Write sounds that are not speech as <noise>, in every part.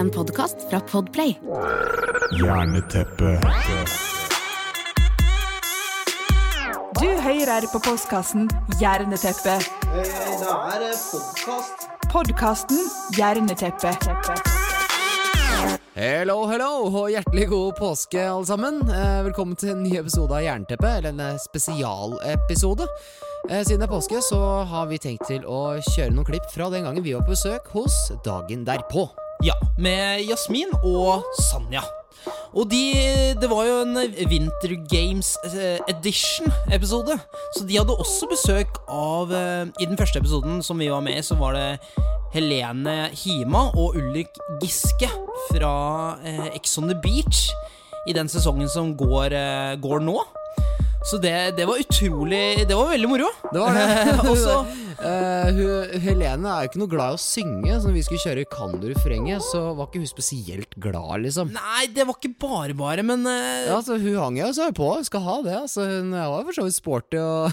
En podkast fra Podplay. Jerneteppe. Du hører på postkassen Jerneteppe. Det er podkast. Podkasten Jerneteppe. Hello, hello, og hjertelig god påske, alle sammen. Eh, velkommen til en ny episode av Jernteppe, eller en eh, spesialepisode. Eh, siden det er påske, så har vi tenkt til å kjøre noen klipp fra den gangen vi var på besøk hos Dagen derpå. Ja, med Jasmin og Sanja. Og de, det var jo en Winter Games eh, Edition-episode, så de hadde også besøk av eh, I den første episoden som vi var med i, så var det Helene Hima og Ulrik Giske fra eh, Ex on the Beach i den sesongen som går, går nå. Så det, det var utrolig Det var veldig moro. Det var det. <laughs> <laughs> Også, uh, hun, Helene er jo ikke noe glad i å synge, så når vi skulle kjøre Kan du refrenget, så var ikke hun spesielt glad, liksom. nei, det var ikke bare bare, men uh... Ja, så Hun hang jo seg på, skal ha det. Altså, hun var for så vidt sporty, og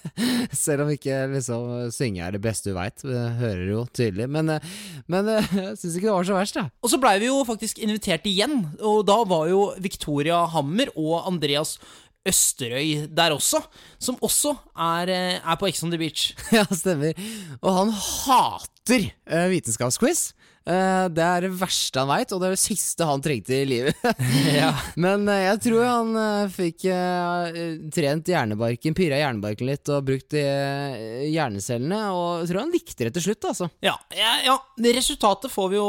<laughs> selv om ikke liksom synge er det beste hun veit, hører jo tydelig. Men, uh, men uh, jeg syns ikke det var så verst, jeg. Og så blei vi jo faktisk invitert igjen, og da var jo Victoria Hammer og Andreas Østerøy der også, som også er, eh, er på Ex on the Beach. <laughs> Ja, stemmer. Og han hater uh, vitenskapsquiz. Uh, det er det verste han veit, og det er det siste han trengte i livet. <laughs> <laughs> Men uh, jeg tror han uh, fikk trent hjernebarken, pirra hjernebarken litt og brukt eh, hjernecellene, og jeg tror han likte det til slutt, altså. Ja, ja, ja, Resultatet får vi jo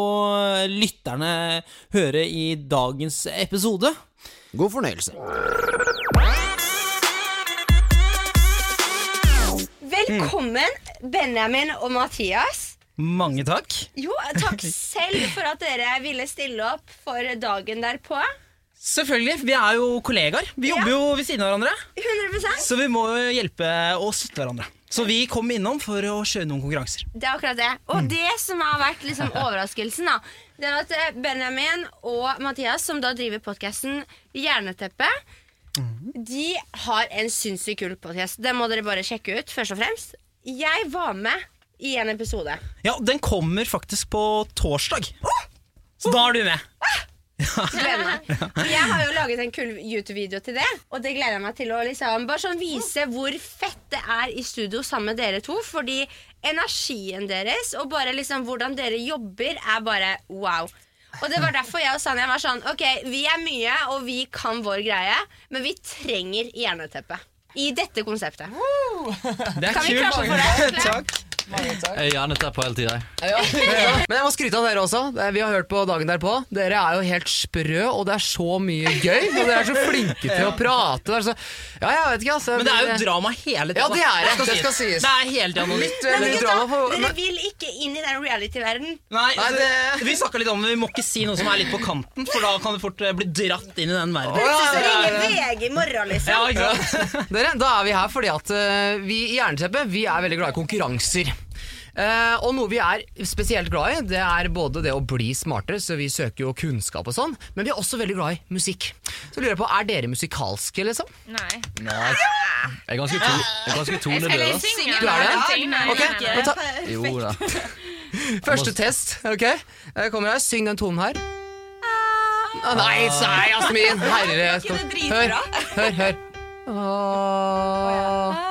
lytterne høre i dagens episode. God fornøyelse. Velkommen, Benjamin og Mathias. Mange takk. Jo, takk <laughs> selv for at dere ville stille opp for dagen derpå. Selvfølgelig. Vi er jo kollegaer. Vi Ja. jobber jo ved siden av hverandre, 100% så vi må jo hjelpe og støtte hverandre. Så vi kom innom for å kjøre noen konkurranser. Det er akkurat det. Og det som har vært liksom <laughs> overraskelsen, da, det er at eh, Benjamin og Mathias, som da driver podkasten Jerneteppe, de har en sinnssykt kul podkast. Det må dere bare sjekke ut, først og fremst. Jeg var med i en episode. Ja, den kommer faktisk på torsdag. Så da er du med. Ja. Jeg har jo laget en kul YouTube-video til det, og det gleder jeg meg til å liksom bare sånn vise hvor fett det er i studio sammen med dere to. Fordi energien deres og bare liksom hvordan dere jobber, er bare wow. Og det var derfor jeg og Sanja var sånn Ok, vi er mye, og vi kan vår greie, men vi trenger jerneteppe. I dette konseptet. Det er Kan vi kult. klappe for det? <laughs> Takk. Jeg er gjerne der på hele tida. <laughs> Men jeg må skryte av dere også. Vi har hørt på dagen derpå. Dere er jo helt sprø, og det er så mye gøy. Og dere er så flinke til å prate. Er så, ja, jeg vet ikke, altså. Men det er jo drama hele tiden. Ja, det er det. Det skal sies. Det er hele tida. Litt, Men litt gutta, drama på dere vil ikke inn i den reality-verdenen. Nei, Nei, det... Vi snakka litt om det, vi må ikke si noe som er litt på kanten, for da kan du fort eh, bli dratt inn i den verden. Oh, ja, det er- ringer VG i morgen, liksom. Ja. Dere, da er vi her fordi at uh, vi i Jernteppet vi er veldig glad i konkurranser. Eh, og noe vi er spesielt glad i, det er både det å bli smartere, så vi søker jo kunnskap og sånn, men vi er også veldig glad i musikk. Så lurer jeg på, er dere musikalske, liksom? Nei. Nei, jeg er ganske, to, jeg er ganske tonedøv. Du er det? Okay, ta, Jo da. <laughs> Første test, ok? Jeg Kommer her, syng den tonen her. Ah, nei, nei, Jasmin! Herre Hør, hør, hør. Ah.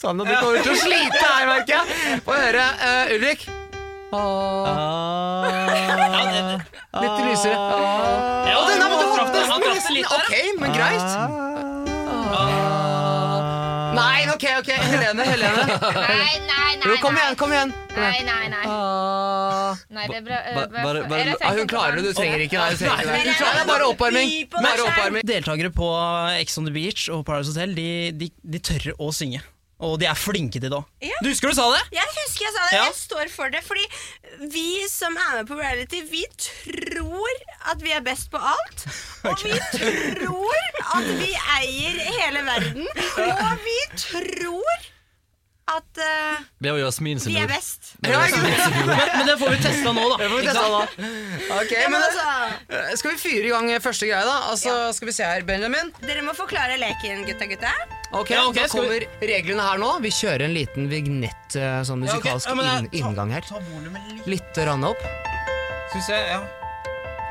Sanne, du kommer til å slite her, merker jeg. Få høre. uh, Ulrik. Ah. Litt lysere. Ah. Ja, denne den er du traff det- han traff det litt der, Ok, men greit. Nei, ok, ok. Helene, Helene. Nei, nei, nei. Jo, kom igjen, kom igjen. Nei, nei, nei. Ah. nei det bra. øh, Bare- Ja, hun klarer det, du trenger ikke. Nei, du trenger ikke. Nei, det. Det er bare oppvarming. Bare oppvarming. Deltakere på Ex on the Beach og Paradise Hotel de, de, de tør å synge. Og de er flinke til det òg. Ja. Du husker du sa det? Jeg husker jeg sa det, Ja. jeg står for det. Fordi vi som er med på reality, vi tror at vi er best på alt. <laughs> Og vi tror at vi eier hele verden. Og vi tror at eh, Vi har Jasmin sin vi er best. Ja. Men, men det får vi testa nå, da. Det får vi testa da. Ok, Ja, men men altså, eh, Skal vi fyre i gang første greie, da? Altså, Skal vi se her, Benjamin. dere må forklare leken, gutta gutta. Ok, Ja, okay Da kommer vi- reglene her nå. Vi kjører en liten vignett, eh, sånn Ja, musikalsk Ja, men inn, inngang her. Ta litt. Litt rann opp. Skal vi se, ja.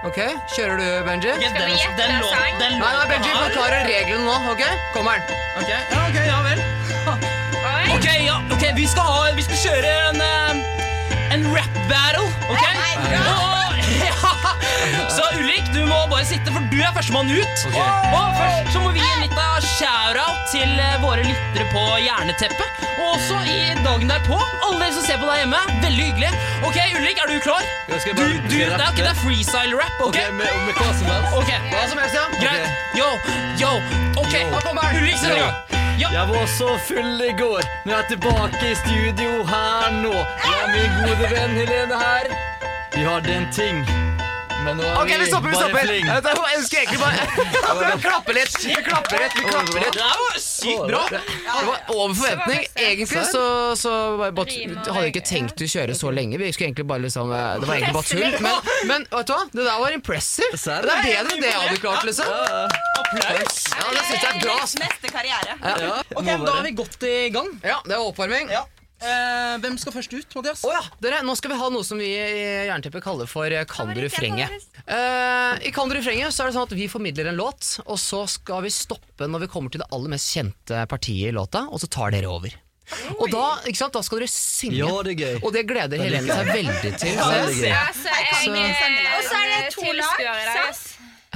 Ok, Kjører du, Benji? Skal vi den- gjette den lå- den, den Nei, nei, låta Benji her- forklarer reglene nå. ok? Kommer den. Ok, ja, ok, ja vel. Oi. Vi skal, ha, vi skal kjøre en, eh, en rap battle, ok? Og, <laughs> ja. Så Ulrik, du må bare sitte, for du er førstemann ut. Okay. Og først så må vi gi en liten shout-out til eh, våre lyttere på Jerneteppet. Og også i dagen derpå. Alle dere som ser på deg hjemme. Veldig hyggelig. Ok, Ulrik, er du klar? Bare, Du, du, det er ikke det er freestyle-rap, ok? okay med, med hva som helst. Okay. Hva som helst, ja. greit. Yo, yo, ok. Ulrik, ser gang. Jeg var så full i går, men jeg er tilbake i studio her nå. Jeg er min gode venn Helene her. Vi hadde en ting, men nå er Ok, vi stopper. vi bare stopper fling. Jeg vet- Jeg ønsker egentlig bare <laughs> Vi <laughs> klapper litt. Vi klapper litt. vi klapper litt Det var sykt bra. Det var over forventning. Egentlig så, så var jeg bare, hadde jeg ikke tenkt å kjøre så lenge. Vi skulle egentlig bare liksom Det var egentlig bare tull. Men, men vet du hva? Det der var impressive. Serr? Det er bedre enn det jeg hadde klart, liksom. Applaus. Ja, det synes jeg er bra. ass. Neste karriere. Ok, Da er vi godt i gang. Ja, det er oppvarming. Ja. Eh, hvem skal først ut, Mathias? Oh, ja, dere, Nå skal vi ha noe som vi i Jernteppet kaller for eh, Kan du refrenget. Eh, I Kan du refrenget så er det sånn at vi formidler en låt, og så skal vi stoppe når vi kommer til det aller mest kjente partiet i låta, og så tar dere over. Og da, ikke sant, da skal dere synge. Ja, det er gøy. Og det gleder Helene seg veldig til. Ja, det er gøy. Altså, Så- Og så er det to lag,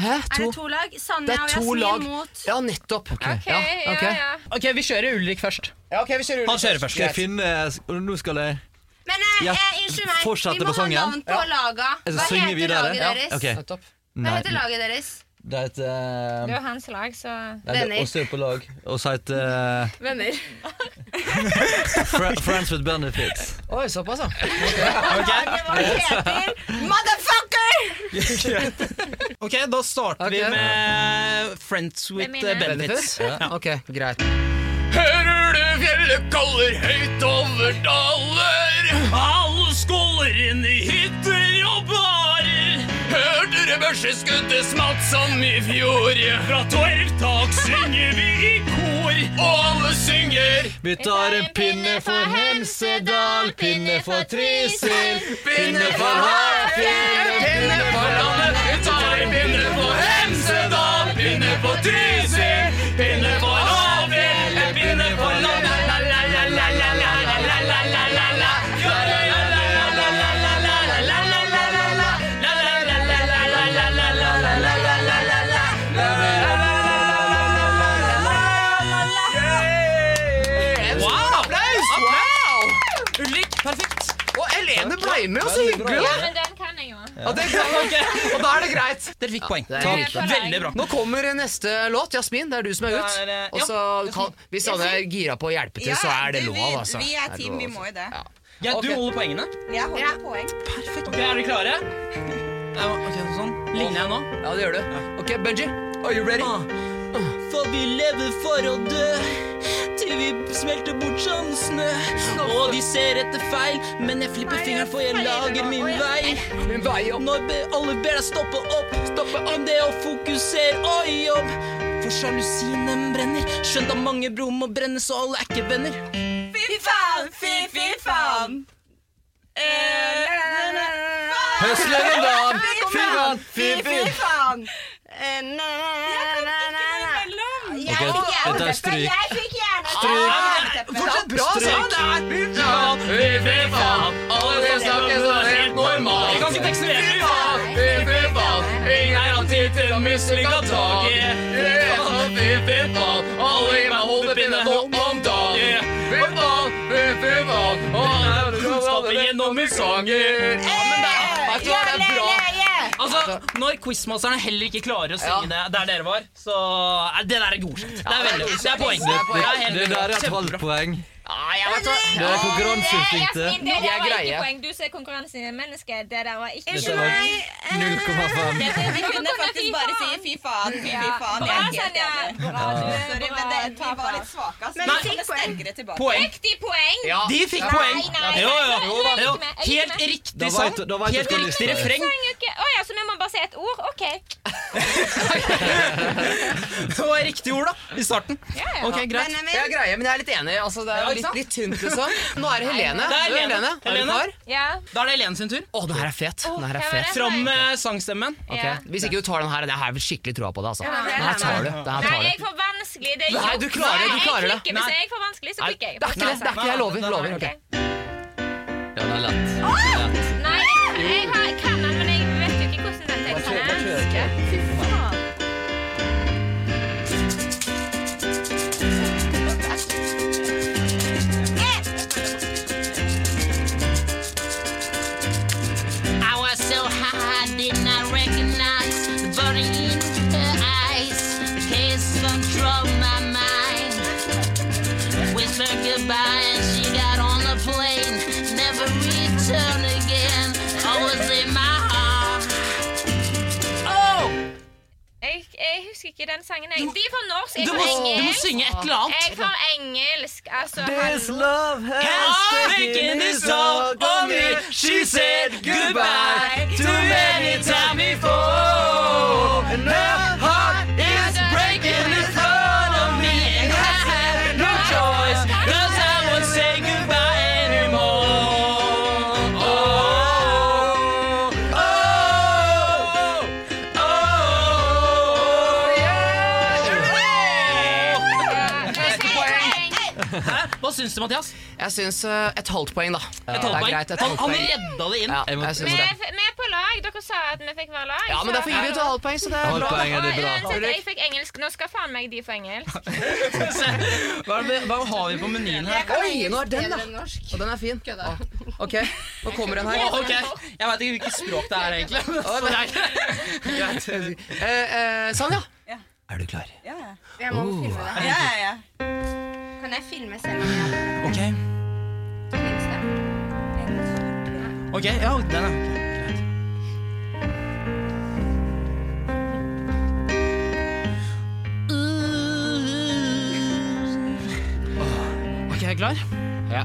Hæ? Er det to lag? Det Sanja og to Jasmin lag. mot Ja, nettopp. Ok, Ja, ok. ja, ja. Ok, Vi kjører Ulrik først. Ja, ok, vi kjører Han kjører først. Skal jeg finne Nå skal jeg Men eh, Ja, eh, unnskyld meg, fortsette vi må på sangen. ha navn på laga. Jeg skal Hva synge heter videre. laget Ja, deres? ok. Nettopp. Hva Nei, heter laget deres? Det er et uh, Det er hans lag, så Nei, er Venner. oss er på lag. Og så heter eh, <laughs> Venner. Fra, Friends with Benefits. Oi, såpass, ja. Heter Motherfucker! <laughs> Ok, Da starter vi med Friends with er. Benefits. Ja. Ok, greit. Hører du fjellet kaller høyt over daler? Alle skåler inn i barer. Hørte børseskuddet smalt som i fjor? Fra torvtak synger vi i kor, og alle synger. Vi tar en pinne for Hemsedal, pinne for Trysil, pinne for Hafjell, Pinne for landet, vi tar en pinne for Hemsedal, pinne for Trysil, pinne Og det ble med, og så hyggelig! Ja, men den kan jeg jo. Ja, det er. Og da er det greit. Dere fikk poeng. Takk. Veldig bra. Nå kommer neste låt. Jasmin, det er du som er ut. Og så kan, hvis alle er gira på å hjelpe til, så er det lov, altså. Vi er team, vi altså. må jo det. Ja. Ja, du holder poengene. Jeg holder poeng. Perfekt. Ok, Er dere klare? Ok, sånn. Ligner jeg nå? Ja, det gjør du. Ok, Benji, are you ready? For vi lever for å dø til vi smelter bort som snø. Og de ser etter feil, men jeg flipper fingeren for jeg lager min vei. Min vei opp. Når alle ber deg stoppe opp, stoppe om det å fokusere og jobb. For sjalusien den brenner, skjønt at mange broer må brenne, så alle er ikke venner. Fy faen, fy, fy faen. Høsler en da! fy faen, fy, fy. faen. Jeg fikk jernteppe! Jeg fikk jernteppe! Fortsatt bra sånn! Fy faen! Alle dere snakker sånn helt normalt. Jeg kan ikke tekste mer. Fy faen! Ingen her har tid til å mislike taket. Fy faen! Alle gir meg hodepine nå om dagen. Fy faen! Fy faen! Og her er gjennom min sanger. Altså, Når quizmasterne heller ikke klarer å synge det der dere var, så er det der er godkjent. Det er veldig Det er poeng. Det, Det det der er halvt poeng. Ah, jeg vet hva. Det er konkurranseinstinktet. Det der var greier. ikke poeng. Du som er konkurransemenneske, det der var ikke Dette meg. 0,5. Vi kunne faktisk bare si fy faen, fy, fy faen. Jeg er helt enig. Er Sorry, men det, vi var litt svake. ass. Men Vi fikk poeng. Poeng. Fikk de poeng? Ja. De fikk Nei, poeng. nei, nei, Jo, jo. er er Helt riktig vet Helt riktig er. refreng. Å ja, så vi må bare si et ord? OK. <laughs> Det var riktig ord, da. I starten. Ok, greit. Jeg er greie, men jeg er litt enig. Altså, det er litt, litt tynt, liksom. Nå er det Helene. Det er Helene. Helene. Er Helene. Er Ja. Da er det Helene sin tur. Å, den her er fet. Den her er fet. Fram med sangstemmen. Okay. Hvis ikke du tar den her, det har jeg skikkelig troa på det. altså. Ja, det Den her tar du. Den Nei, jeg får vanskelig. Det er Nei, du klarer det, du klarer det. Jeg. Hvis jeg får vanskelig, så klikker jeg. det er ikke det. det er ikke, Jeg lover. lover. ok. Ok. Ja, den er lett. Den er lett. Nei, jeg kan den sangen. Jeg. De får norsk, jeg Du får må, du må engelsk. synge et eller annet. Jeg får engelsk. Altså, This han... love has taken its toll on me. She said goodbye too many times before. And syns du, Mathias? Jeg syns eh, et halvt poeng, da. Et er halvt poeng. greit, et halvt han han redda det inn. Ja, Jeg må- jeg Vi det. er, vi er på lag. Dere sa at vi fikk være lag. Ja, men derfor gir vi et halvt poeng, så det er bra. poeng er det bra. Uansett, jeg fikk engelsk. Nå skal faen meg de få engelsk. <laughs> Hva, det, hva har vi på menyen her? Oi, nå er den, da! Og den er fin. Ah, ok, nå kommer den her. Å, ok, Jeg veit ikke hvilket språk det er, egentlig. Er ikke- Eh, eh, Sanja, Ja. er du klar? Ja, ja. jeg må filme det. Ja, ja, ja. Kan jeg filme selv om jeg har Ok, ok, ja, den er ok, er klar? Ja.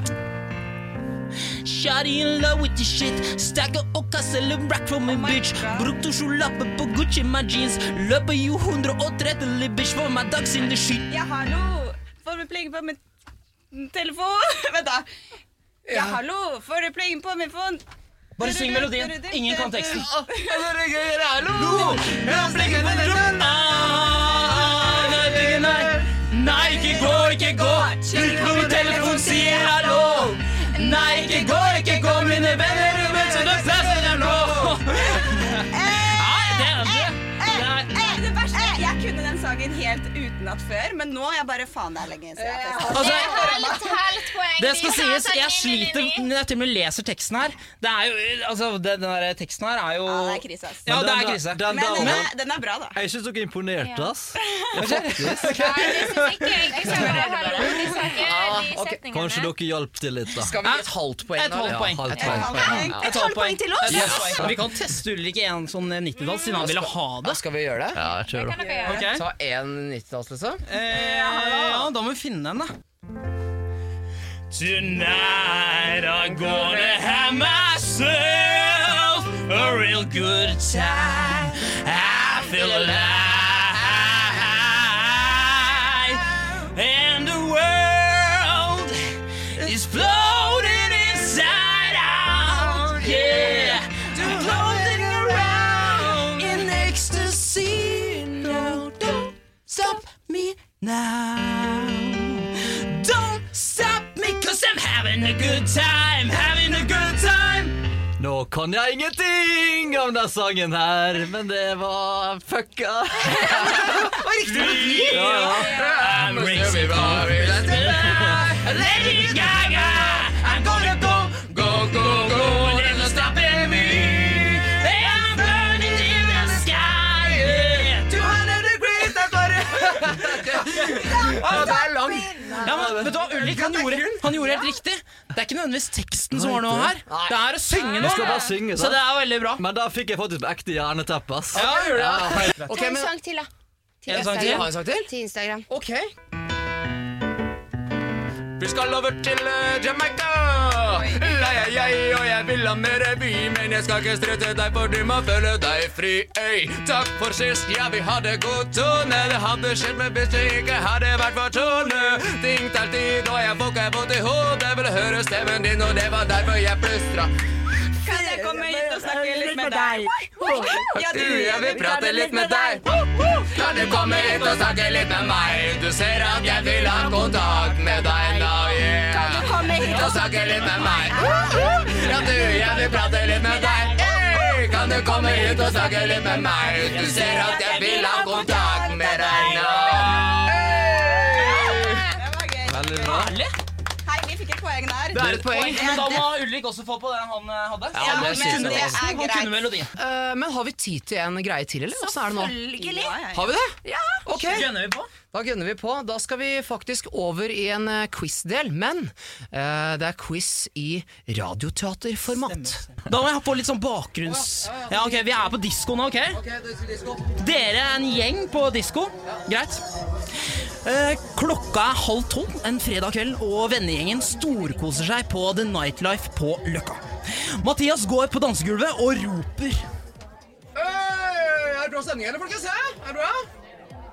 Shawty in love with the shit. Stacker og kassel en rack from min bitch. Brukte skjolappe på Gucci my jeans. Løper jo 130 bitch for my dogs in the shit. Ja, hallo! Får du pling på min telefon? <laughs> Vent, da. Ja, hallo! Får du pling på min fon? Bare syng melodien. Ingen kan teksten. Nei, ikke gå, ikke gå Trykk på min telefon, sier hallo Nei, ikke gå den sangen helt utenat før, men nå er jeg bare faen det er lenge siden. jeg har. Altså, poeng. Det skal sies, sånn jeg sliter når jeg til og med leser teksten her. Det er jo, altså, Den der teksten her er jo Ja, det er krise, ass. Ja, det er krise. Men den er, den er bra, da. jeg syns dere imponerte, ass. <laughs> <laughs> Nei, det syns ikke jeg. De sa bare hallo. De de ok. Kanskje dere hjalp til litt, da. Skal vi gi et halvt poeng? Et halvt poeng. halvt Et halvt poeng. Et halvt poeng til oss! Yes. Vi kan teste Ulrik i en sånn 90-tall, siden han ville ha det. skal vi gjøre det? Ja, jeg tror det. Ta en 90-talls, liksom? Eh, ja, da må vi finne den, da. Tonight I'm gonna have myself a real good time. I feel alive, now. Don't stop me, cause I'm having a good time, having a good time. Nå kan jeg ingenting om den sangen her, men det var fucka. <laughs> Riktig Ja, ja. I'm racing car, Lady Gaga, Ja, det er lang. Ja, men vet du hva, Ulrik han gjorde, han gjorde helt riktig. Det er ikke nødvendigvis teksten som var noe her. Det er å synge skal noe. bare synge, Så sant? det er veldig bra. Men da fikk jeg faktisk ekte jerneteppe, ass. Ja, gjorde det. Ok, Ta en men sang til, da. Til En sang til? Instagram. En sang til? Til Instagram. Ok. Vi skal over til eh, Jamaica. Lei, er jeg, og jeg vil ha mer revy. men jeg skal ikke strette deg, for du må føle deg fri. Øy, takk for sist, ja, vi hadde god tone. Det hadde skjedd, men hvis det ikke hadde vært for tone. Ting tar tid, og jeg får ikke vondt i hodet. Ville høre stemmen din, og det var derfor jeg plystra. Kan jeg komme hit og snakke litt med deg? Ja, Du, jeg vil prate litt med deg. Kan du komme hit og snakke litt med meg? Du ser at jeg vil ha kontakt med deg nå, yeah. Komme og snakke litt med meg? Ja, du, jeg vil prate litt med deg. Kan du komme ut og snakke litt med meg? Du ser at jeg vil ha kontakt med deg nå. Det. Veldig bra. Hei, vi fikk et poeng der. Det er et poeng. Men da må Ulrik også få på den han hadde. Ja, det synes kunne jeg teksten, er greit. kunne melodien. Eh, men har vi tid til en greie til, eller? Er det? Selvfølgelig. Har vi det? Ja. Ok, Gønner vi på? da gønner vi på. Da skal vi faktisk over i en eh, quiz-del, men eh, det er quiz i radioteaterformat. Da må jeg ha på litt sånn bakgrunns... Ja, ok, Vi er på disko nå, ok? Dere er en gjeng på disko. Greit. Eh, klokka er halv tolv en fredag kveld, og vennegjengen storkoser seg på The Nightlife på Løkka. Mathias går på dansegulvet og roper. er det bra stemning, eller, folkens? Er det bra?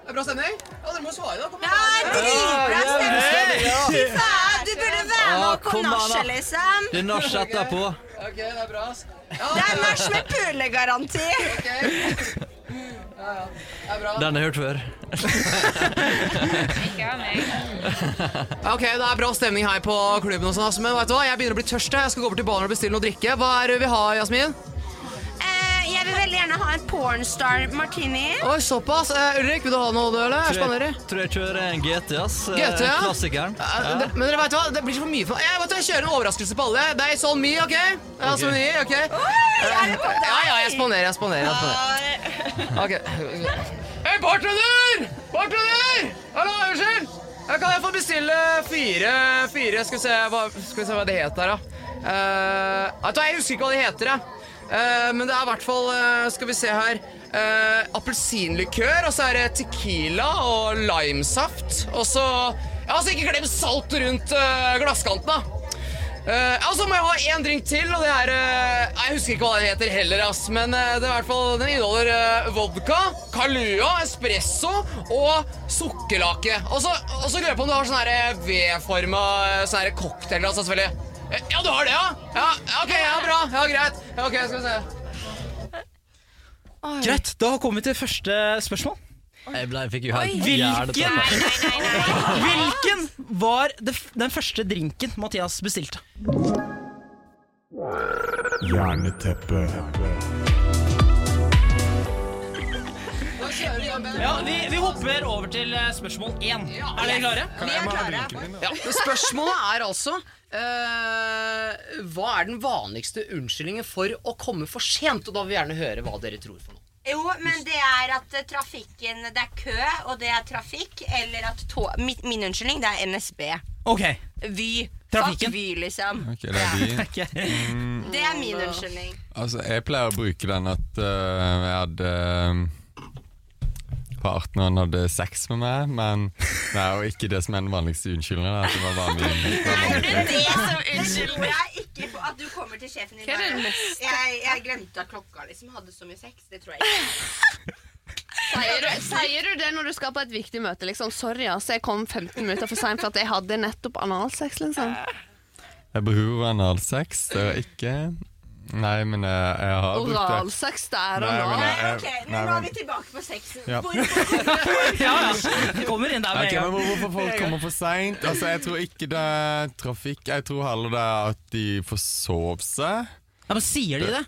Er bra stemning? Ja, dere må svare, da. Kom Ja, dritbra stemning! Fy faen, du burde være med Ah, på nachet, liksom. Det er nach etterpå. Ok, det er bra, ass. Det er nach med pulegaranti. Den har jeg hørt før. Ikke av meg. Ok, det er bra stemning her på klubben, og sånn, ass, men vet du hva? jeg begynner å bli tørst. jeg. Jeg skal gå over til baren og bestille noe drikke. Hva er det vi har, Jasmin? Jeg vil veldig gjerne ha en pornstar martini. Oi, såpass. Uh, Ulrik, vil du ha noe, du, eller? Tror jeg, tror jeg kjører en GT, ass. Eh, GT, ja. Klassikeren. Eh, det- Men dere vet hva, det blir så for mye for meg. Jeg, vet jeg kjører en overraskelse på alle. Det er sånn mye, OK? Ja, så mye, ok? Ja, ja, jeg spanderer, jeg spanderer. Jeg spanderer. Ok. Hei, bartender! Bartender! Hallo, unnskyld! Ja, Kan jeg få bestille fire, fire Skal vi se hva, skal vi se hva det heter, da. Uh, jeg husker ikke hva de heter, jeg. Eh, men det er i hvert fall eh, Skal vi se her. Uh, Appelsinlikør, og så er det tequila og limesaft. Og så Ja, så ikke glem salt rundt uh, glasskanten, da. Uh, og så må jeg ha én drink til, og det er Jeg husker ikke hva den heter heller, ass. Men det er hvert fall, den inneholder vodka, Kalua, espresso og sukkerlake. Og så lurer jeg på om du har sånn V-forma sånn cocktail. Altså, selvfølgelig. Ja, du har det, ja? Ja, Ok, ja, bra. Ja, Greit. Ja, ok, skal vi se. Greit, da kommer vi til første spørsmål. Jeg ble, fikk jo helt Hvilken, hvilken var det, den første drinken Mathias bestilte? Jerneteppe. Ja, vi, vi hopper over til eh, spørsmål én. Er dere klare? Vi er klare. Ja, Spørsmålet er altså uh, Hva er den vanligste unnskyldningen for å komme for sent? Og da vil vi gjerne høre hva dere tror for noe. Jo, men det er at eh, trafikken Det er kø, og det er trafikk. Eller at tog min, min unnskyldning, det er NSB. Ok. Vy. Trafikken. Fuck Vy, liksom. Okay, <laughs> det er de. Ok. Det er min unnskyldning. Altså, jeg pleier å bruke den at uh, jeg hadde øh, Partneren hadde sex med meg, men det er jo ikke det som er den vanligste unnskyldningen. Det var vanlig, det var det det som unnskyldning? Jeg er ikke på at du kommer til sjefen din bare, neste? jeg, jeg glemte at klokka liksom hadde så mye sex. Det tror jeg ikke. Sier du, sier du det når du skal på et viktig møte? Liksom, Sorry, altså, jeg kom 15 minutter for seint for at jeg hadde nettopp analsex. Liksom. Jeg bruker analsex, det er ikke Nei, men jeg, jeg har brukt det. Oralsex der og Nei, men jeg- Nei, ok, nei, men nå er vi tilbake på sexen. Ja. <laughs> Ja, kommer inn der med Ok, en men gang. hvor- Hvorfor folk kommer for seint? Altså, jeg tror ikke det er trafikk. Jeg tror heller det er at de forsov seg. Ja, men Sier de det?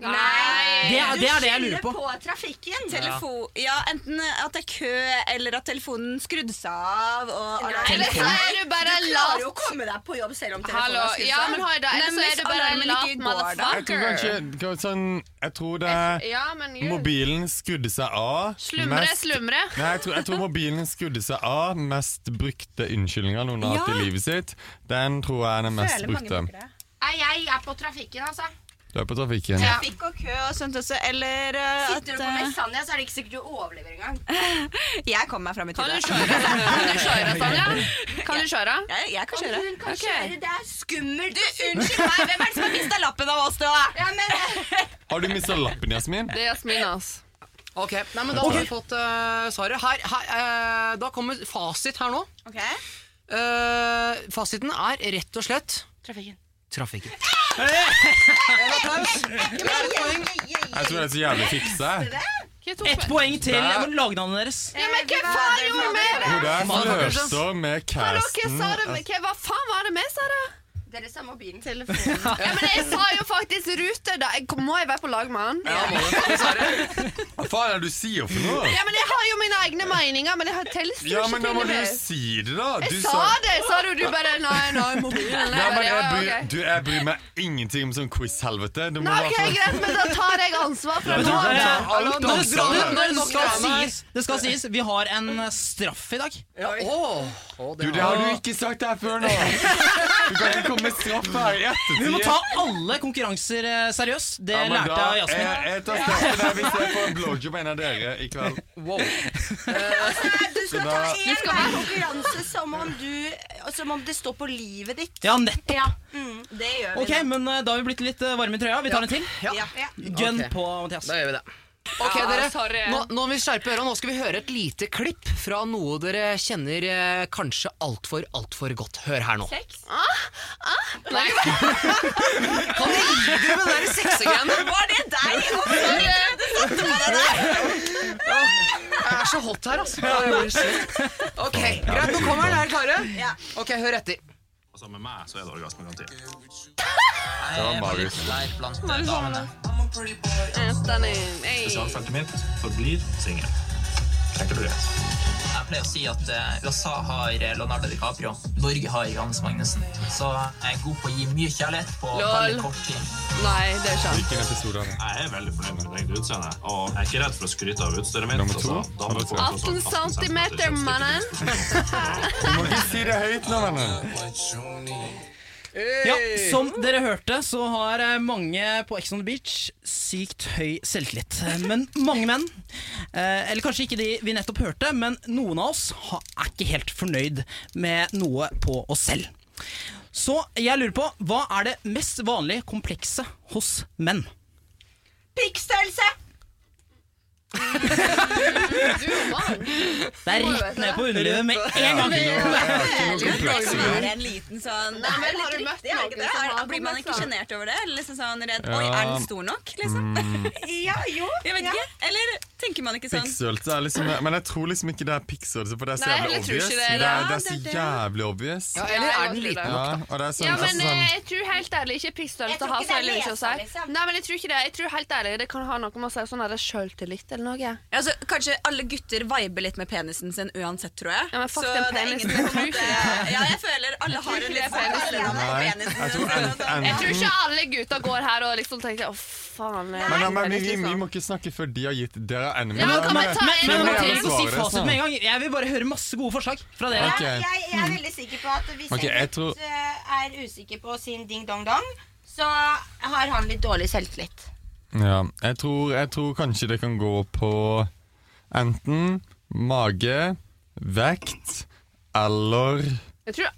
Nei, Det er det, er det jeg lurer på. på trafikken. Telefon, ja, enten at det er kø, eller at telefonen skrudde seg av. Og, Eller så er du bare Du klarer jo å komme deg på jobb selv om telefonen har skrudd Ja, seg men av. har jeg. Eller så er du bare en lat motherfucker. Jeg tror kanskje sånn, Jeg tror det er Ja, Mobilen skrudde seg av. Slumre, mest- slumre. Nei, jeg tror, jeg tror mobilen skrudde seg av. Mest brukte unnskyldninga noen har hatt i livet sitt. Den tror jeg er den mest brukte. Nei, jeg er på trafikken, altså. Du er på trafikken. Trafikk og kø og sånt også, eller uh, Sitter du på at Mestlandia, så er det ikke sikkert du overlever engang. <laughs> Jeg kommer meg fram i Kan du kjøre, kan du kjøre <laughs> Sanja? Kan du kjøre? Jeg, jeg kan kjøre. Hun kan kjøre, det er skummelt. Du, unnskyld meg, hvem er det som har mista lappen av oss, da? Ja, men <laughs> Har du mista lappen, Jasmin? Det er Jasmin, altså. Ok, Nei, men Da har vi fått uh, svaret. Her, her, uh, da kommer fasit her nå. Okay. Uh, fasiten er rett og slett Trafikken. Trafikken. Jeg tror det er så jævlig fiksa. Ett poeng til Der. lagnavnet deres. Ja, men hva faen gjorde vi med det? Hun der Motherfuckers. med casten. Hva faen var det vi sa da? Dere sa mobilen. Ja, men jeg sa jo faktisk Ruter, Da. Jeg, må jeg være på lag med han? Ja, må du. Hva faen er det du sier for noe? Ja, men jeg har jo mine egne meninger, men jeg har Ja, men da må du jo si det, da. Du Jeg sa det, sa du. Du bare Nei, nei, mobilen. Ja, men jeg bryr, du, jeg bryr meg ingenting om sånn quiz-helvete. Nei, ok, bare greit, men da tar jeg ansvar for nå av. det. skal sies, det skal sies, vi har en straff i dag. Ja, oh. åh, Du, det har du ikke sagt her før nå. Du kan ikke komme med straff her i ettertid. Vi må ta alle konkurranser eh, seriøst. Det Ja, lærte da- jeg av Jasmin. Jeg, jeg tar straffen der hvis jeg får en blowjob av en av dere i kveld. Wow. Du skal da, ta én hver konkurranse som om, du, som om det står på livet ditt. Ja, nettopp. Ja, mm, det gjør vi Ok, men eh, da har vi blitt litt eh, varme i trøya. Vi tar en til. Ja. Gun okay. på Mathias. Da gjør vi det. Ok, Ja, dere. sorry. Nå, nå må vi skjerpe øra. Nå skal vi høre et lite klipp fra noe dere kjenner eh, kanskje altfor, altfor godt. Hør her nå. Nei, <laughs> Kan du gi dere med den der sexegreiene? <laughs> Var det deg? Jeg er så hot her, altså. Ok, Greit, nå kommer den. Er dere klare? Ok, hør etter. Altså Med meg så er det orgasmegaranti. Det var Marius. Anthony. Hey. Spesialfeltet mitt forblir singel. Og. Jeg pleier å si at eh, USA har Leonardo DiCaprio, Norge har Johannes Magnussen. Så jeg er god på å gi mye kjærlighet på Lol. veldig kort tid. Nei, det er det. Jeg er veldig fornøyd med mitt utseende, og jeg er ikke redd for å skryte av utstyret mitt. Nummer to. altså, damer får tross 18 centimeter, mannen. Du må ikke si det høyt nå, vennen. Ja, Som dere hørte, så har eh, mange på Ex on the Beach sykt høy selvtillit. Eh, Men mange menn, eh, eller kanskje ikke de vi nettopp hørte, men noen av oss er ikke helt fornøyd med noe på oss selv. Så jeg lurer på, hva er det mest vanlige komplekse hos menn? Pikkstørrelse! Du. Det er rett ned på underlivet med en gang. Det det. er en liten sånn Det er har du litt møtt riktig, er det ikke noen det? Er- har Blir man ikke sjenert over det? Eller liksom sånn redd Oi, er den stor nok? Liksom. <laughs> Ja, jo. Jeg vet ikke. Eller tenker man ikke sånn? Pikkstørrelse er liksom Men jeg tror liksom ikke det er pikkstørrelse, for det er så Nei, jævlig jeg tror ikke obvious. det er Det er, det. det er så det er det. jævlig obvious. Ja, eller er den liten Ja, nok, da? og det er sånn, Ja, men altså, eh, sånn jeg tror helt ærlig ikke Jeg pikkstørrelse tror har ikke så det er veldig mye å lesa, si. liksom. Nei, men jeg tror ikke det. Jeg tror helt ærlig Det kan ha noe med å si sånn der sjøltillit eller noe. Altså, kanskje alle gutter viber litt med penisen sin uansett, tror jeg. Ja, men fuck Så den det er penisen, ingen jeg Ja, jeg føler alle har en litt sånn Nei, penisen jeg tror Jeg ikke alle gutter går her og liksom tenker Å, faen. jeg Men, ja, er men vi, vi, vi liksom. må ikke snakke før de har gitt Dere enemy. Ja, men, men, Men, en men må Mathias si fasit med en gang. Jeg vil bare høre masse gode forslag fra dere. Okay. Jeg, jeg er veldig sikker på at hvis okay, jeg tror- eh, er usikker på sin ding-dong-dong, så har han litt dårlig selvtillit. Ja, jeg tror, jeg tror kanskje det kan gå på enten mage, vekt eller Jeg tror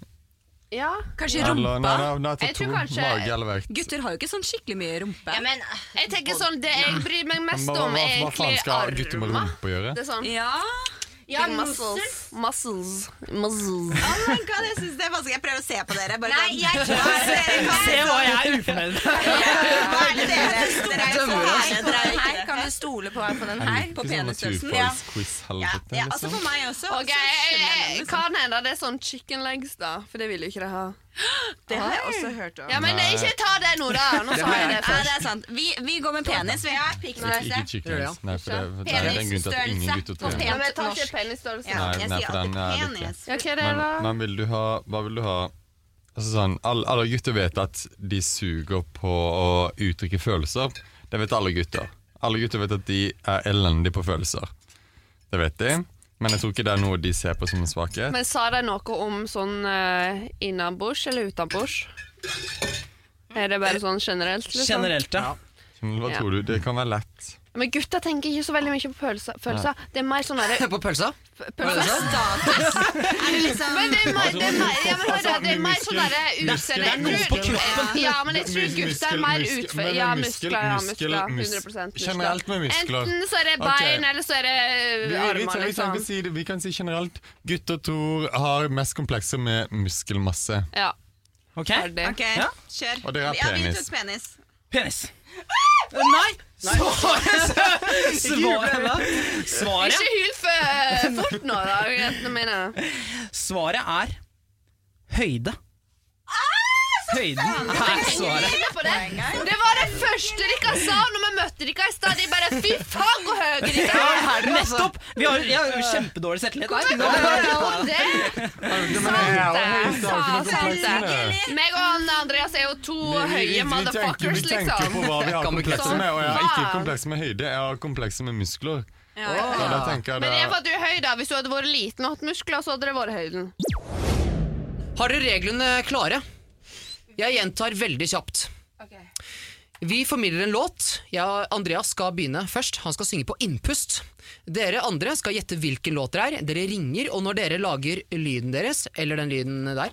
Ja. Kanskje Eller, rumpa? nei, nei, nei, Jeg to. tror kanskje- Mage eller vekt. Gutter har jo ikke sånn skikkelig mye rumpe. Ja, men Jeg tenker sånn Det jeg bryr meg mest om, er om, armer. er hva faen egentlig skal gutter med rumpe gjøre? Det er sånn Ja. Ja, muscles. Muscles. Muscles. Oh my god, jeg syns det er vanskelig. Jeg prøver å se på dere. Bare Nei, sånn. jeg tror dere kan Se hva jeg er ufornøyd med. Er det dere Dere er jo så Dømmer på her. Kan du stole på, på den her? På sånn penisstørrelsen? Ja. naturfagsquiz-helvete, Ja, altså liksom. for meg også. Okay, eh, liksom. Kan hende det er sånn chicken legs, da. For det vil jo ikke de ha. <gasps> Det har jeg også hørt om. Ja, men Nei. ikke ta det nå, da. Nå sa jeg det Nei, det er sant. Vi, vi går med penis, vi. Ikke chickens. Nei, for det, det er en grunn til at ingen gutter på tror Men jeg tar ikke penisstørrelse. Ja, Nei, nei, for den er litt det, Men, men vil du ha Hva vil du ha? Altså sånn, alle, alle gutter vet at de suger på å uttrykke følelser. Det vet alle gutter. Alle gutter vet at de er elendige på følelser. Det vet de, men jeg tror ikke det er noe de ser på som en svakhet. Men sa de noe om sånn uh, innabords eller utenbords? Er det bare sånn generelt? Liksom? Generelt, ja. Hva Ja. tror du? Det kan være lett. Men gutter tenker ikke så veldig mye på følelser. følelser. Det er mer sånn derre <laughs> På pølsa? Pølser? liksom- Men det er mer, det er mer, ja, men hør da, det er mer sånn derre utseende. på tror- Ja, men jeg tror gutter er mer utfor... Ja, muskler. Ja, muskler. mus- 100 muskler. generelt med muskler. Enten så er det bein, eller så er det vi, armer, vi, kan liksom. det, vi kan si generelt gutter tror har mest komplekser med muskelmasse. Ja. Ok, okay. Ok, Ja. kjør. Og dere har Ja, vi tok penis. Penis. Nei! Svaret <laughs> Svaret, svaret, Ikke hyl for <laughs> fort nå, da, jentene mine. svaret er høyde. Høyden er svaret. Det. var det første dere sa når vi møtte dere i stad. De bare Fy faen, hvor høye dere er! Nettopp! Vi har, jeg har kjempedårlig selvtillit. Meg og Andreas er jo to høye motherfuckers, liksom. vi tenker på hva vi har Kan komplekser med, og jeg har ikke komplekser med høyde, jeg har komplekser med muskler. Ja, ja. jeg Men for at du høy, da. Hvis du hadde vært liten og hatt muskler, så hadde det vært høyden. Har dere reglene klare? Jeg gjentar veldig kjapt. Vi formidler en låt. Jeg Andreas skal begynne først. Han skal synge på innpust. Dere andre skal gjette hvilken låt det er. Dere ringer, og når dere lager lyden deres, eller den lyden der,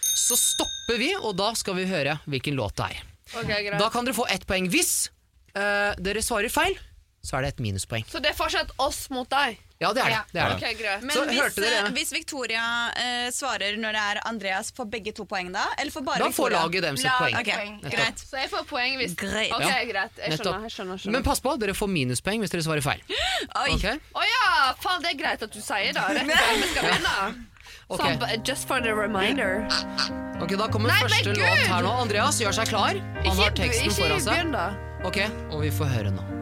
så stopper vi, og da skal vi høre hvilken låt det er. Ok, greit. Da kan dere få ett poeng. Hvis uh, dere svarer feil, så er det et minuspoeng. Så det er fortsatt oss mot deg? Ja, det er det. det, er det. Okay. Men Så hvis, dere hvis Victoria eh, svarer når det er Andreas, får begge to poeng da? Eller får bare Da får laget dem sitt poeng. Okay. Greit. Så jeg får poeng hvis Greit. Ok, Ja. greit. Jeg skjønner. jeg skjønner, jeg Men pass på, dere får minuspoeng hvis dere svarer feil. <gasps> Oi. Okay? Oh, ja! Faen, det er greit at du sier det. Rett før <laughs> vi skal begynne. Okay. Som, just for the reminder. Ok, Da kommer Nei, første låt her nå. Andreas gjør seg klar. Han Ikke, har teksten foran seg. begynn, da. Ok, Og vi får høre nå.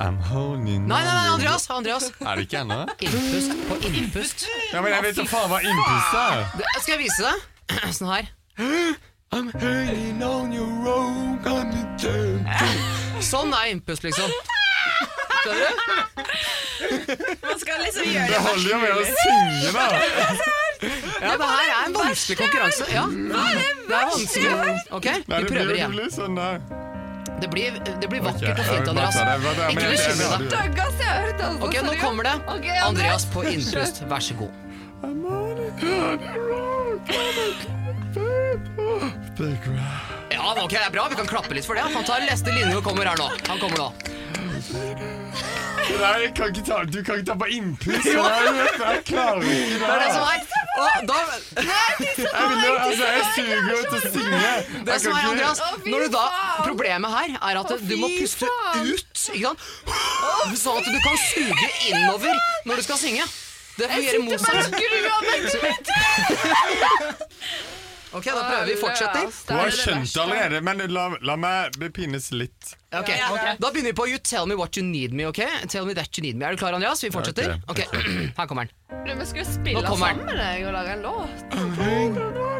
I'm holding Nei, nei, nei. Andreas! Andreas Er det ikke ennå? Innpust på innpust. Ja, men jeg vet da faen hva innpust er. Det, skal jeg vise deg? <clears throat> Sånn her. I'm hanging on your own gonna turn Sånn er innpust, liksom. Skjønner du? Man skal liksom gjøre Det det holder jo med å synge, da. Ja, det her er en vanskelig konkurranse. Ja, det er vanskelig. Ok, vi det prøver igjen. sånn der. Det blir, det blir vakkert vakkert og fint, Andreas. Ikke bekymre deg. Har hørt. Ok, nå kommer det. Andreas på innpust, vær så god. Ja, ok, det er bra. Vi kan klappe litt for det. Han tar neste linje og kommer her nå. Han kommer nå. Nei, jeg kan ikke ta, du kan ikke ta på innpust. Det er det som er da, <laughs> Jeg, vil jo, altså, jeg suger jo til å synge. Det som er, Andreas, når du da. Problemet her er at du må puste ut, ikke sant? Sånn at du kan suge innover når du skal synge. Det fungerer Jeg sitter bare og skrur av meg <laughs> <laughs> Ok, da prøver vi. Fortsetter. Hun har skjønt det allerede, men la, la meg bepines litt. Ok, Da begynner vi på You tell me what you need me, ok? Tell me that you need me. Er du klar, Andreas? Vi fortsetter? Ok, <clears throat> Her kommer den. Du, Vi skulle spille Nå kommer sammen med deg og lage en låt.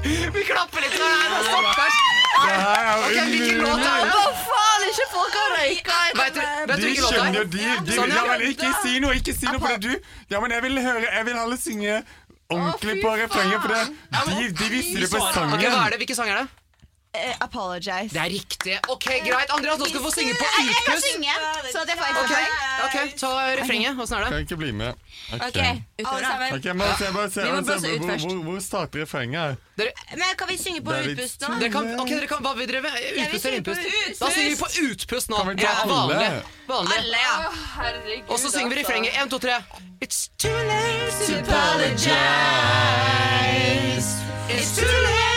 <laughs> Vi klapper litt for deg, stakkars. Det her er Ok, hvilken låt er det? Hva faen, ikke folk har røyka Vet du, vet du De hvilken låt det skjønner jo, er? de, de Sånn, ja, ja. men Ikke si noe, ikke si noe, for det er du Ja, men jeg vil høre Jeg vil alle synge ordentlig på refrenget, for det, de, de visste det på Ok, sangen. hva er det? Hvilken sang er det? Eh, apologize. Det er riktig. Ok, greit. Andreas, nå skal du få synge på utpust. jeg kan synge, så det får jeg får Ok, ta refrenget. Åssen er det? Kan ikke bli med. Ok. okay. alle sammen. Ok, bare se, bare se, Vi må bare se hvor, hvor, hvor starter refrenget her? Men kan vi synge på utpust nå? Dere kan, ok, dere kan, hva vil dere? Jeg Utpust eller innpust? utpust. Da synger vi på utpust nå. Kan vi ta Ja, alle? vanlig. vanlig. Alle, ja. Og så synger vi refrenget. Én, to, tre. It's too late to apologize. It's too late.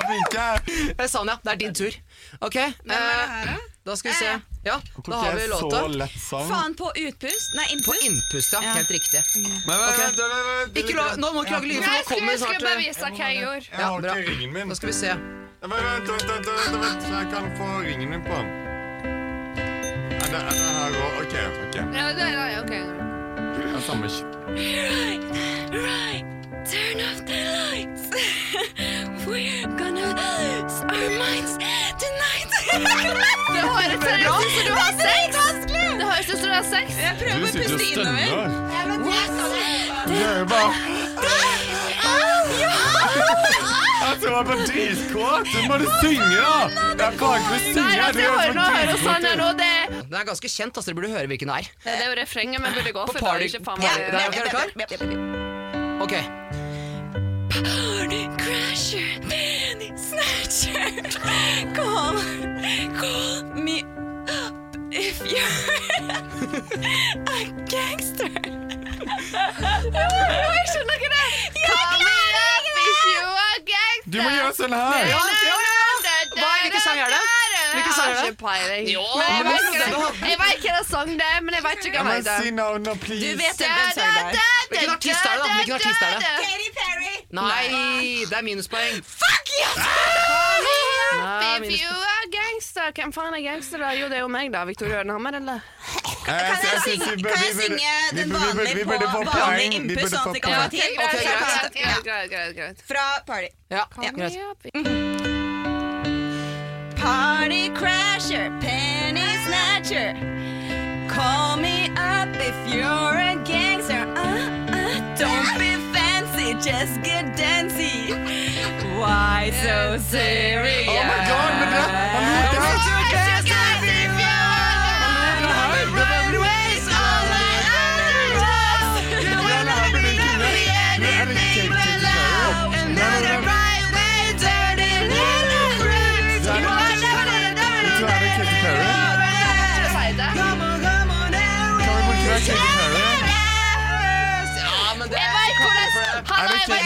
<laughs> Er Eh, Sanja, det er din tur. Ok, eh, da skal vi se. Ja, da har vi låta. Så lett sang. Faen på utpust? Nei, innpust. På innpust. ja. Helt riktig. Men vent, Ok. vent, vent, vent, Ikke nå må du ikke lage lyder, for nå kommer jeg skulle bare eh, vise hva jeg gjorde. Jeg har ikke ringen min. Da skal vi se. Vent, vent, vent, vent, vent, så jeg kan få ringen min på. Er det, det her òg? OK. ok. Ja, det er ok. Det er samme. Right, right. Turn off the lights. Det høres ut du har sex! Det høres ut som du har sex. Jeg prøver Du å sitter og puste innover. Jeg Du er jo bare Altså, jeg var dritkåt! Du må synge, da! Jeg kan ikke synge. Du jeg er for dritkåt. Den er ganske kjent, altså. Dere burde høre hvilken det er. det er jo refrenget vi burde gå for. da, party- ikke snatcher. Call, call me up if you're a gangster. Jeg skjønner ikke det. Call me up if you're a gangster. Du må gjøre sånn her. Ja, ja, ja. Hva, hvilken sang er det? Hvilken sang er det? Jeg peiling. Vet det- ikke- hva sang det er, men jeg vet ikke hva det si no, no, please. Du vet hvem sang det er. Hvilken artist er det, da? Hvilken artist er det? Katy Perry. Nei, det er minuspoeng. Fuck yes! Nei, If you are gangster Hvem faen er gangster, da? Jo, det er jo meg, da. Victoria Ørnhammer, eller? Kan jeg synge- kan jeg synge den vanlige på vanlig innpust, sånn at det kan Ja, få tid? ok, greit, Ok, greit, greit. Fra Party. Ja, Call me greit. up. Party crasher, penny snatcher. Call me up if you're a gangster. Get dancy. Why so serious? Oh my god, oh men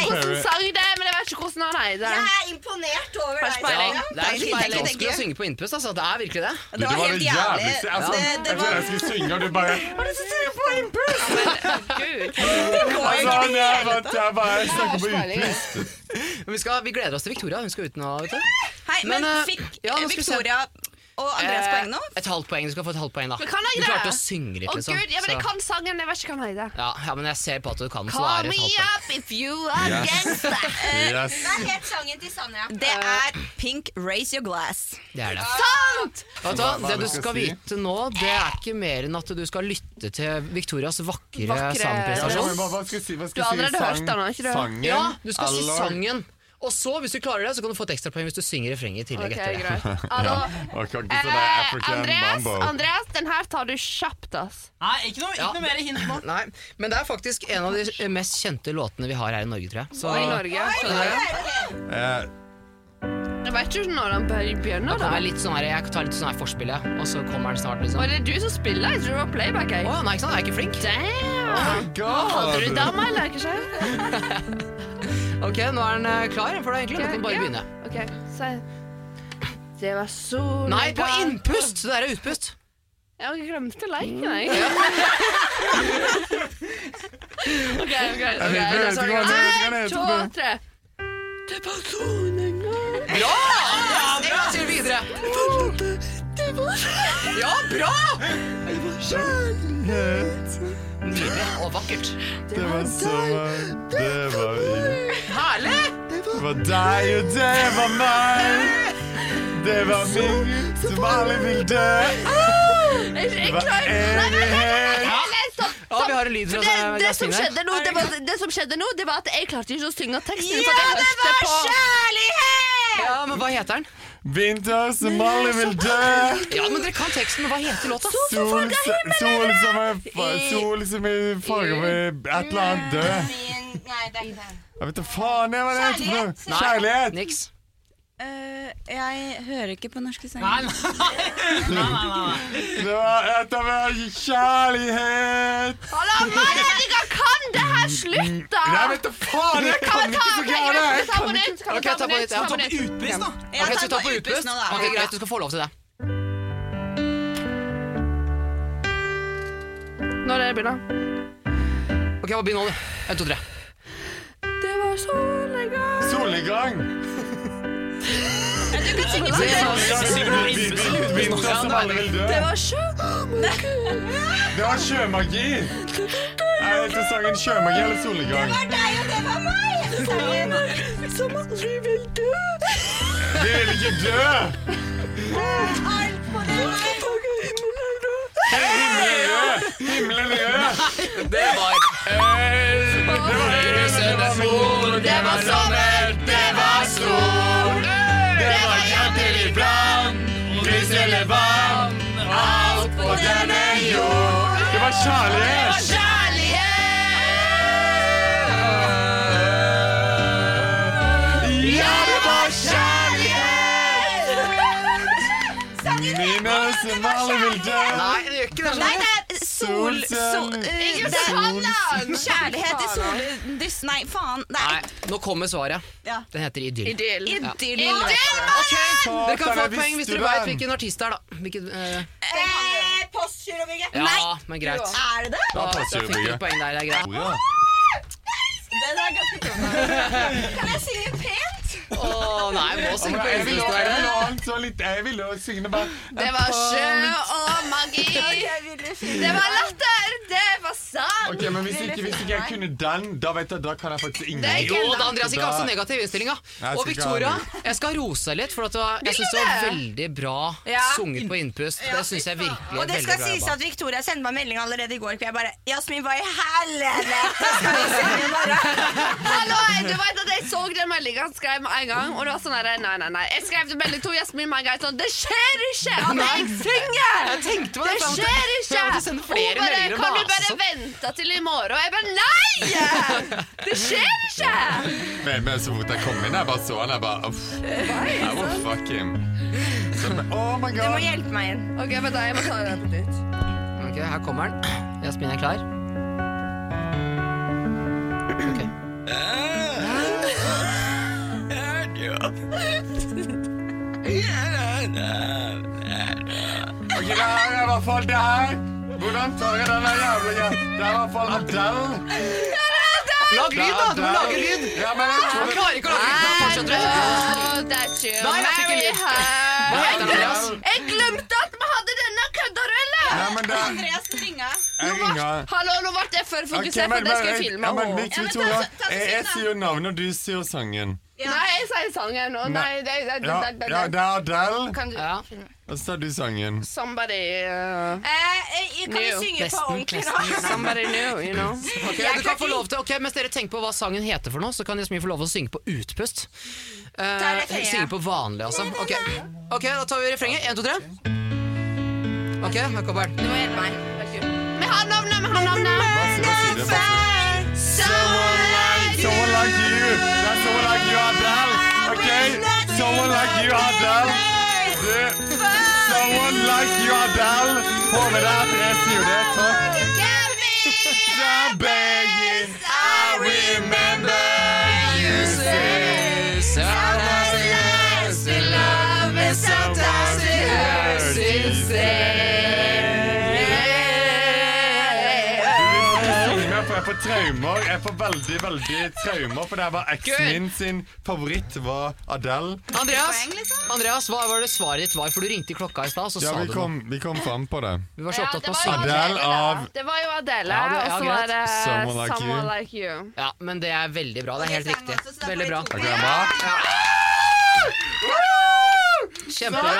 hvordan sang det er, men jeg vet ikke hvordan han heter. Jeg er imponert over deg. Ja, det er litt, vanskelig å synge på innpust, altså. Det er virkelig det. Det var helt jævlig. Altså, Det- det jeg trodde jeg skulle synge, og du bare Hva er det som synger på innpust? Ja, Altså, gud. er bare, jeg bare snakker på innpust. Vi, skal, vi gleder oss til Victoria. Hun skal ut nå. vet du. Hei, men, Men, eh, fikk ja. Victoria og Andreas poeng nå? Eh, Et halvt poeng. Du skal få et halvt poeng, da. Men kan jeg Du det? klarte å synge litt, Å liksom. gud, ja, men jeg så- kan sangen, jeg vet ikke hva den heter. ja, ja, men jeg ser på at du kan, så Call det er me et halvt poeng. up if you are Yes. gangster. <laughs> Yes. Hva het sangen til Sanja? Det er Pink Raise Your Glass. Det er det. Sant! Vet du, Hva hva? det det du du skal skal si? vite nå, det er ikke mer enn at du skal lytte til Victorias vakre, Vakre- Ja, sangprestasjon. hva, hva skal jeg si? Hva Du skal har jeg si? allerede hørt den, har ikke du? Sangen? Ja, du skal si eller- sangen. Og så, hvis du klarer det, så kan du få et ekstrapoeng hvis du synger refrenget i tillegg Okay, etter det. <laughs> Ja. Altså, eh, Andreas, Mambo. Andreas, den her tar du kjapt, ass. Nei, ikke noe, ikke noe mer hint nå. Nei, men det er faktisk en av de mest kjente låtene vi har her i Norge, tror jeg. Så, Og i Norge. skjønner? Eh, Jeg vet ikke når han begynner, da. jeg litt sånn her, jeg tar litt sånn her forspill, og så kommer den snart, liksom. Og det er du som spiller, jeg tror det var playback. Jeg. Oh, nei, ikke sant, jeg er ikke flink. Damn! God. Hadde du dama, eller ikke? <laughs> Ok, nå er den eh, klar for deg, egentlig. Nå kan du bare Ja. begynne. Ok, Så, Det var sol Nei, på innpust! Det der er utpust. Ja, jeg glemte leken, jeg. OK, OK. Jeg ok, vet ikke så- Ja, det ser videre. det En, heter. Det var Ja, Bra! Kjærlighet! Nydelig og vakkert. Det var sommer, det var. Herlig! Det var deg, og det var meg. Det var min som aldri vil dø. Jeg, klarer Nei, Ja, vi har en lyd fra det, det, som skjedde nå, det, var, det som skjedde nå, det var at jeg klarte ikke å synge teksten. Ja, for at jeg det var på kjærlighet! Ja, men hva heter den? Vinter som alle vil dø. Ja, men dere kan teksten, men hva heter låta? Sol, sol som er Sol som er farge med et eller annet død. Nei, det er ikke det. Jeg vet da faen jeg hva det heter for noe. Nei. Kjærlighet. Niks. Eh, jeg hører ikke på norske sanger. nei, nei, nei, <laughs> nei. Det var et av kjærlighet. Hallo, mannen, dere kan det her! Slutt, da! Nei, vet du faen, jeg kan ikke så gærent. Jeg ta kan vi Ok, ta ta på nytt? Ta på Ta utpust, da. Ok, ta så tar på utpust? nå. Ok, Greit, du skal få lov til det. Når er det begynner? Ok, bare begynn nå, du? En, to, tre. Det var solnedgang. Solnedgang. Du kan synge vil dø. Det var sjø... Det var sjømagi. Jeg heter sangen sjømagi eller solnedgang. Deg, og det var meg! Som aldri vil dø. Vi vil ikke dø. Alt på det var Himmelen rød. Himmelen rød. Det var Det var sommer, det var sol. Det var. Lys eller vann. Alt på denne jord. Det var kjærlighet. Ja, det var kjærlighet. Som alle vil dø. Nei, det gjør ikke det. Nei, det er sol... sol! Kjærlighet i soldyss Nei, faen. Nei, Nei. nå kommer svaret. Ja. Den heter Idyll. Idyll. Idyll. Ok, Dere kan få et poeng hvis dere vet hvilken artist det er, da. Hvilken, eh, Eh, Postgirobygget. ja, men greit. Er det det? Da, da fikk dere Postgirobygget. et poeng der, det er greit. Ja. Den er ganske <laughs> kul. Kan jeg synge pent? Å nei, jeg må synge på engelsk. jeg ville jo synge det bare Det var sjø og magi. Det var latter, det var sang. Ok, men hvis ikke, hvis ikke jeg kunne den, da vet jeg, da kan jeg faktisk ingen Det er ikke Jo da, Andreas, ikke ha så negativ innstilling, Og Victoria, jeg skal rose deg litt, for at du jeg syns du var veldig bra Ja. sunget på innpust. Det syns jeg virkelig Og det skal sies at Victoria sendte meg melding allerede i går kveld. Jeg bare 'Jasmin, hva i helvete skal vi synge i morgen?' Hallo, du vet at jeg så den meldinga han skrev med en gang, og det var sånn her, nei, nei, nei. Jeg skrev til melding to Jasmin med en gang sånn Det skjer ikke at jeg synger! Jeg tenkte på det, Det skjer ikke! Hun bare, Kan du bare vente til i morgen? Og jeg bare Nei! Det skjer ikke! Men, men så fort jeg kom inn, jeg bare så han, jeg bare uff. Jeg will fuck him. Så, oh my Du må hjelpe meg inn. Ok, vent da, jeg må ta det på nytt. Ok, her kommer den. Jasmin er klar. Ok. Ok, det er i hvert fall det her. Hvordan tar jeg denne jævla Det er i hvert fall Adele. Lag lyd, da! Du må lage lyd! Ja, men jeg tror klarer ikke å lage lyd. Da fortsetter du. Oh, that you Nei, jeg fikk ikke lyd. Hva heter Andreas? Jeg glemte at vi hadde denne, kødder du, eller? Ja, men det Andreas ringa. Jeg ringer. Hallo, nå ble jeg for Ok, fokusert, men, for det skal jeg filme. ja, men, Victoria, jeg, jeg jo sier navnet, og du sier sangen. Nei, jeg sier sangen. nå. nei, det, det, det, Ja, det, det, ja det er Adele, Kan du Ja. og så tar du sangen. Somebody uh, Eh, eh, kan vi New. synge på Nesten, ordentlig nå? <laughs> Somebody new, you know. <laughs> Ok, du kan få lov til, ok, Mens dere tenker på hva sangen heter for noe, så kan Jasmin få lov til å synge på utpust. Eh, refrenget. synge på vanlig, altså. Ok, Ok, da tar vi refrenget. Én, to, tre. Ok, her kommer den. Du må hjelpe meg. Vi har navnet, vi har navnet. Bare si- bare si det, bare. Someone like you. That's someone like you, Adele. Okay? Someone like you, Adele. Du, someone like you, Adele. Få med deg at jeg sier det. Takk. I'm begging, I remember you say Sometimes it hurts to love and sometimes it hurts to Jeg traumer. Jeg får veldig, veldig traumer, for det var eksen min sin favoritt var Adele. Andreas, Andreas, hva var det svaret ditt var? For du ringte i klokka i stad, så Ja, sa vi du kom, noe. vi kom fram på det. Vi var så opptatt jo synge. Adele av Det var jo Adele, Ja, og så var det Someone Like Someone You. Like You. Ja, men det er veldig bra. Det er helt riktig. Veldig bra. Ok, bra. Kjempebra.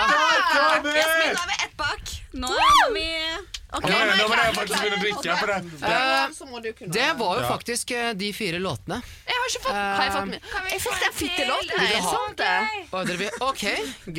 Jasmin, nå er vi ett bak. Nå er vi Ok, nå er nå må jeg jeg er faktisk begynne å drikke. For det, det. Eh, Så må du kunne Det var jo faktisk eh, de fire låtene. Jeg har ikke fått Har jeg fått? Jeg fittelåten. Vil jeg, ha- det? Å, dere vil- Ok,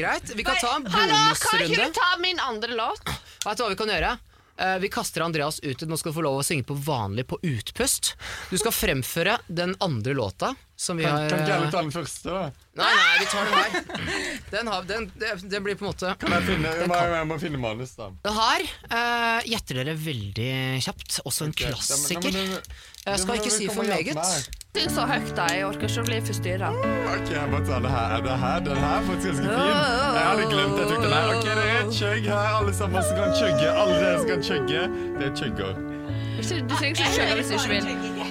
greit. Vi kan ta en Hallo, kan ikke du ta min andre låt? Vet du hva vi kan gjøre? Eh, vi kaster Andreas ut. Nå skal du få lov å synge på vanlig på utpust. Du skal fremføre den andre låta som vi Kan, har kan ikke alle eh, ta den første? da? Nei, nei, vi tar den her. Den, har, den, den blir på en måte Kan jeg finne, Den kan- jeg må finne manus, da. Den her uh, gjetter dere veldig kjapt. Også en klassiker. Jeg skal ikke si for meget. Syng så høyt, da. Jeg orker ikke å bli forstyrra. Ok, jeg bare tar det her. Er det her? Den her er faktisk ganske fin. Jeg hadde glemt jeg tok den her. Ok, det er et kjøgg her. Alle sammen som kan chugge. Alle dere som kan chugge. Det er chugger. Ikke- Du trenger ikke kjøre hvis du ikke vil.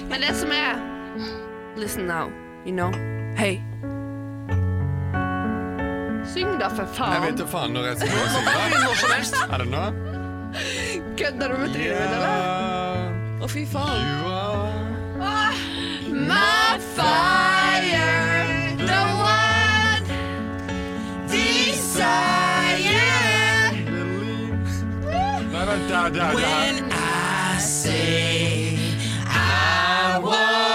Men det som er Listen now, you know. hey Syng da, for faen. Jeg vet da faen når jeg skal synge. Er det nå? Kødder du med trynet mitt, eller? Å, fy faen. You are My fire, the one desire. Nei, vent, det er det er- det er- I say I want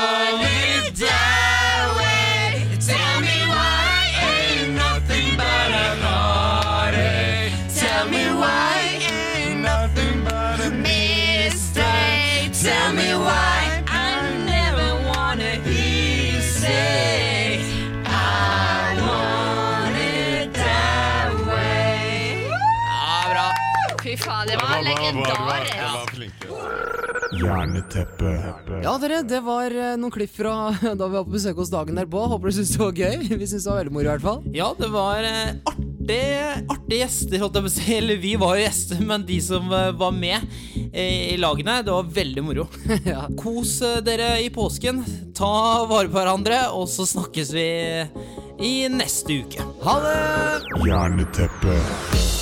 Jerneteppe. Ja, dere, det var eh, noen klipp fra <laughs> da vi var på besøk hos Dagen derpå. Håper dere syntes det var gøy. Vi syntes det var veldig moro, i hvert fall. Ja, det var artig artige, gjester, holdt jeg på å si. Eller vi var jo gjester, men de som eh, var med eh, i lagene, det var veldig moro. <laughs> Kos eh, dere i påsken. Ta vare på hverandre, og så snakkes vi i neste uke. Ha det! Jerneteppe.